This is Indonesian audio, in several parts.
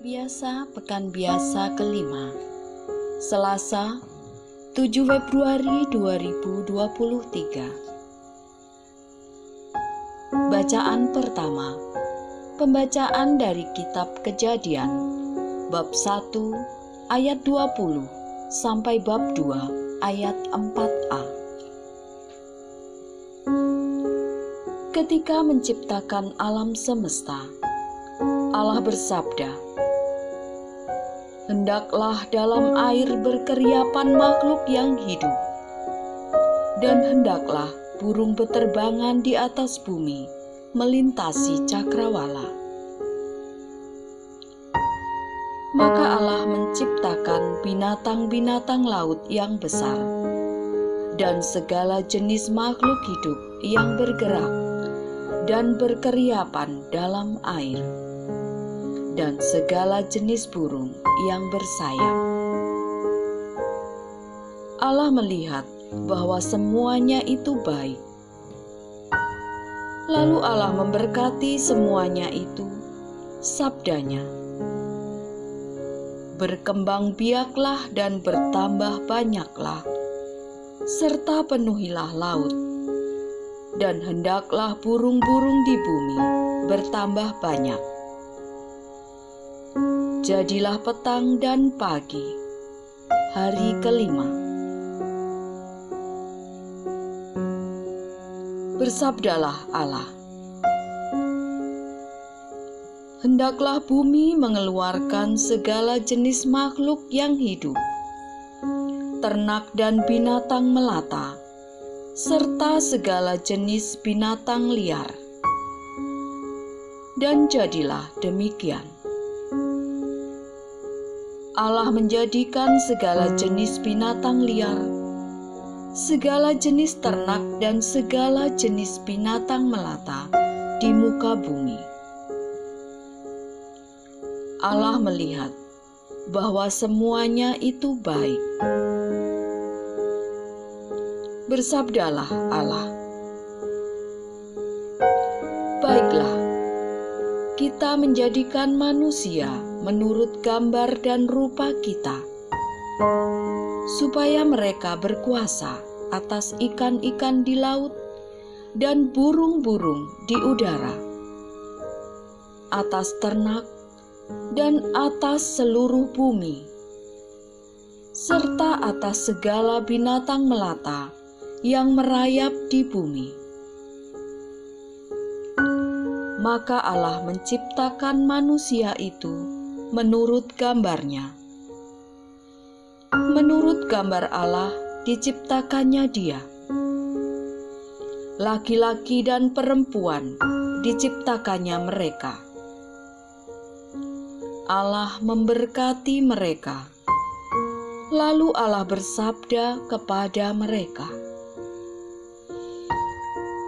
biasa pekan biasa kelima. Selasa 7 Februari 2023 Bacaan pertama. Pembacaan dari kitab Kejadian bab 1 ayat 20 sampai bab 2 ayat 4a Ketika menciptakan alam semesta Allah bersabda, "Hendaklah dalam air berkeriapan makhluk yang hidup, dan hendaklah burung beterbangan di atas bumi melintasi cakrawala." Maka Allah menciptakan binatang-binatang laut yang besar dan segala jenis makhluk hidup yang bergerak dan berkeriapan dalam air dan segala jenis burung yang bersayap. Allah melihat bahwa semuanya itu baik. Lalu Allah memberkati semuanya itu, sabdanya, Berkembang biaklah dan bertambah banyaklah, serta penuhilah laut, dan hendaklah burung-burung di bumi bertambah banyak Jadilah petang dan pagi, hari kelima. Bersabdalah Allah, hendaklah bumi mengeluarkan segala jenis makhluk yang hidup, ternak dan binatang melata, serta segala jenis binatang liar. Dan jadilah demikian. Allah menjadikan segala jenis binatang liar, segala jenis ternak, dan segala jenis binatang melata di muka bumi. Allah melihat bahwa semuanya itu baik. Bersabdalah Allah, "Baiklah, kita menjadikan manusia." Menurut gambar dan rupa kita, supaya mereka berkuasa atas ikan-ikan di laut dan burung-burung di udara, atas ternak, dan atas seluruh bumi, serta atas segala binatang melata yang merayap di bumi. Maka Allah menciptakan manusia itu menurut gambarnya. Menurut gambar Allah diciptakannya dia. Laki-laki dan perempuan diciptakannya mereka. Allah memberkati mereka. Lalu Allah bersabda kepada mereka,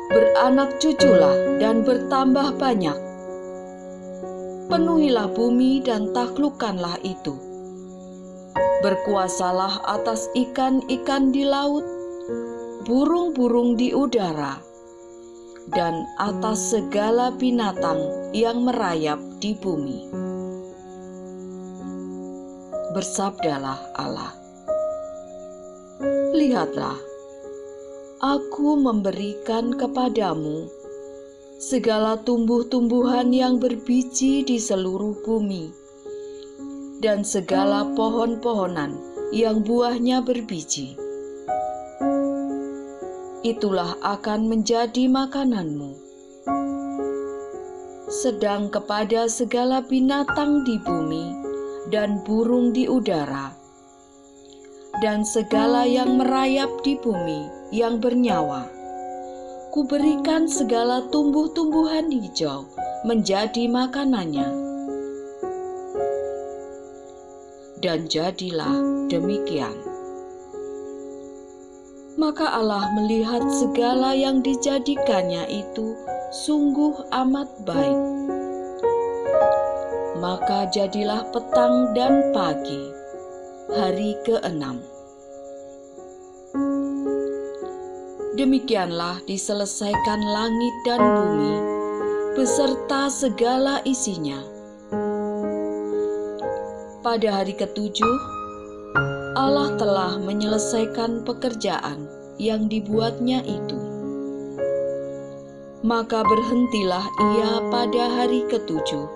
"Beranak cuculah dan bertambah banyak, penuhilah bumi dan taklukkanlah itu. Berkuasalah atas ikan-ikan di laut, burung-burung di udara, dan atas segala binatang yang merayap di bumi. Bersabdalah Allah, "Lihatlah, Aku memberikan kepadamu segala tumbuh-tumbuhan yang berbiji di seluruh bumi, dan segala pohon-pohonan yang buahnya berbiji. Itulah akan menjadi makananmu. Sedang kepada segala binatang di bumi dan burung di udara, dan segala yang merayap di bumi yang bernyawa kuberikan segala tumbuh-tumbuhan hijau menjadi makanannya. Dan jadilah demikian. Maka Allah melihat segala yang dijadikannya itu sungguh amat baik. Maka jadilah petang dan pagi, hari keenam. Demikianlah diselesaikan langit dan bumi beserta segala isinya. Pada hari ketujuh, Allah telah menyelesaikan pekerjaan yang dibuatnya itu. Maka berhentilah ia pada hari ketujuh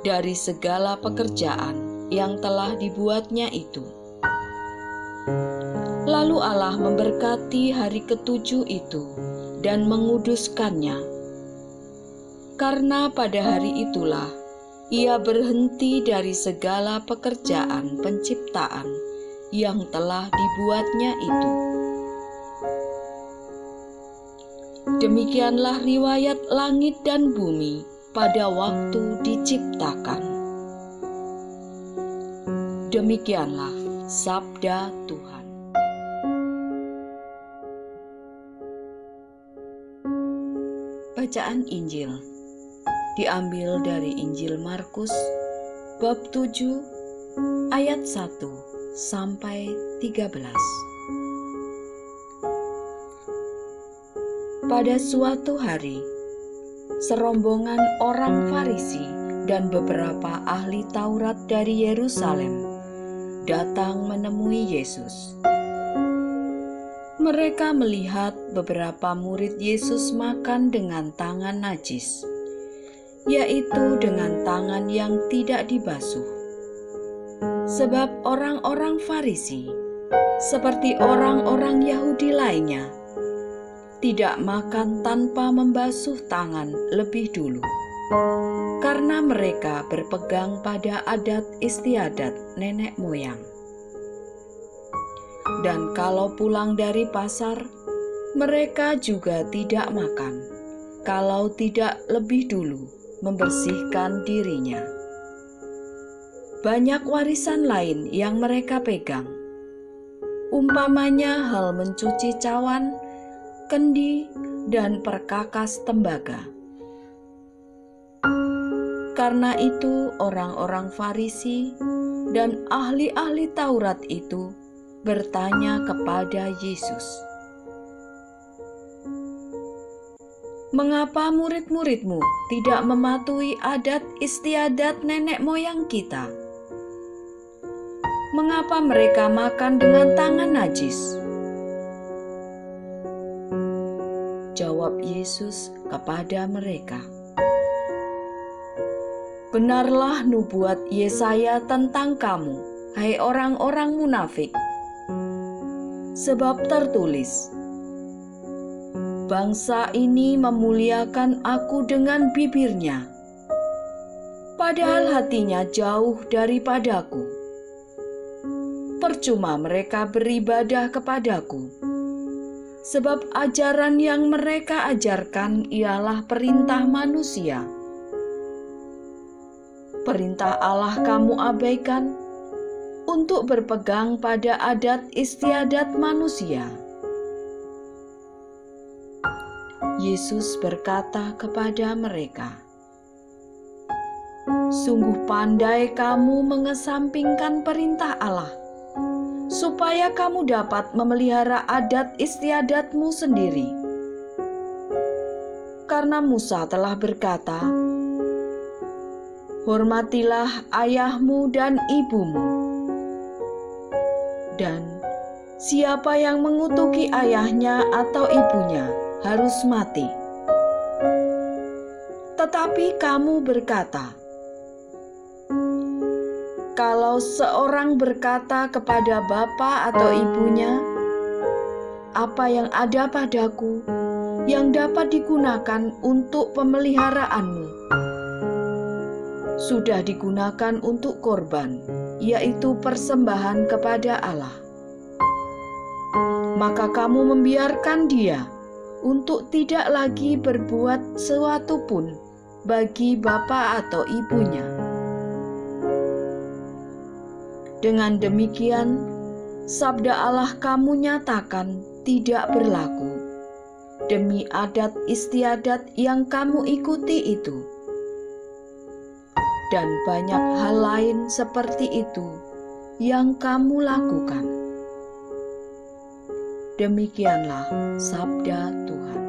dari segala pekerjaan yang telah dibuatnya itu. Lalu Allah memberkati hari ketujuh itu dan menguduskannya, karena pada hari itulah ia berhenti dari segala pekerjaan penciptaan yang telah dibuatnya itu. Demikianlah riwayat langit dan bumi pada waktu diciptakan. Demikianlah sabda Tuhan. Bacaan Injil diambil dari Injil Markus bab 7 ayat 1 sampai 13. Pada suatu hari, serombongan orang Farisi dan beberapa ahli Taurat dari Yerusalem datang menemui Yesus. Mereka melihat beberapa murid Yesus makan dengan tangan najis yaitu dengan tangan yang tidak dibasuh. Sebab orang-orang Farisi, seperti orang-orang Yahudi lainnya, tidak makan tanpa membasuh tangan lebih dulu, karena mereka berpegang pada adat istiadat nenek moyang. Dan kalau pulang dari pasar, mereka juga tidak makan kalau tidak lebih dulu membersihkan dirinya. Banyak warisan lain yang mereka pegang, umpamanya hal mencuci cawan, kendi, dan perkakas tembaga. Karena itu, orang-orang Farisi dan ahli-ahli Taurat itu bertanya kepada Yesus. Mengapa murid-muridmu tidak mematuhi adat istiadat nenek moyang kita? Mengapa mereka makan dengan tangan najis? Jawab Yesus kepada mereka, Benarlah nubuat Yesaya tentang kamu, hai orang-orang munafik. Sebab tertulis, Bangsa ini memuliakan aku dengan bibirnya, padahal hatinya jauh daripadaku. Percuma mereka beribadah kepadaku, sebab ajaran yang mereka ajarkan ialah perintah manusia. Perintah Allah kamu abaikan untuk berpegang pada adat istiadat manusia Yesus berkata kepada mereka, "Sungguh pandai kamu mengesampingkan perintah Allah, supaya kamu dapat memelihara adat istiadatmu sendiri." Karena Musa telah berkata, "Hormatilah ayahmu dan ibumu." Dan siapa yang mengutuki ayahnya atau ibunya, harus mati. Tetapi kamu berkata, "Kalau seorang berkata kepada bapa atau ibunya, 'Apa yang ada padaku yang dapat digunakan untuk pemeliharaanmu?' Sudah digunakan untuk korban, yaitu persembahan kepada Allah. Maka kamu membiarkan dia untuk tidak lagi berbuat sesuatu pun bagi bapak atau ibunya. Dengan demikian, sabda Allah kamu nyatakan tidak berlaku demi adat istiadat yang kamu ikuti itu. Dan banyak hal lain seperti itu yang kamu lakukan. Demikianlah sabda Tuhan.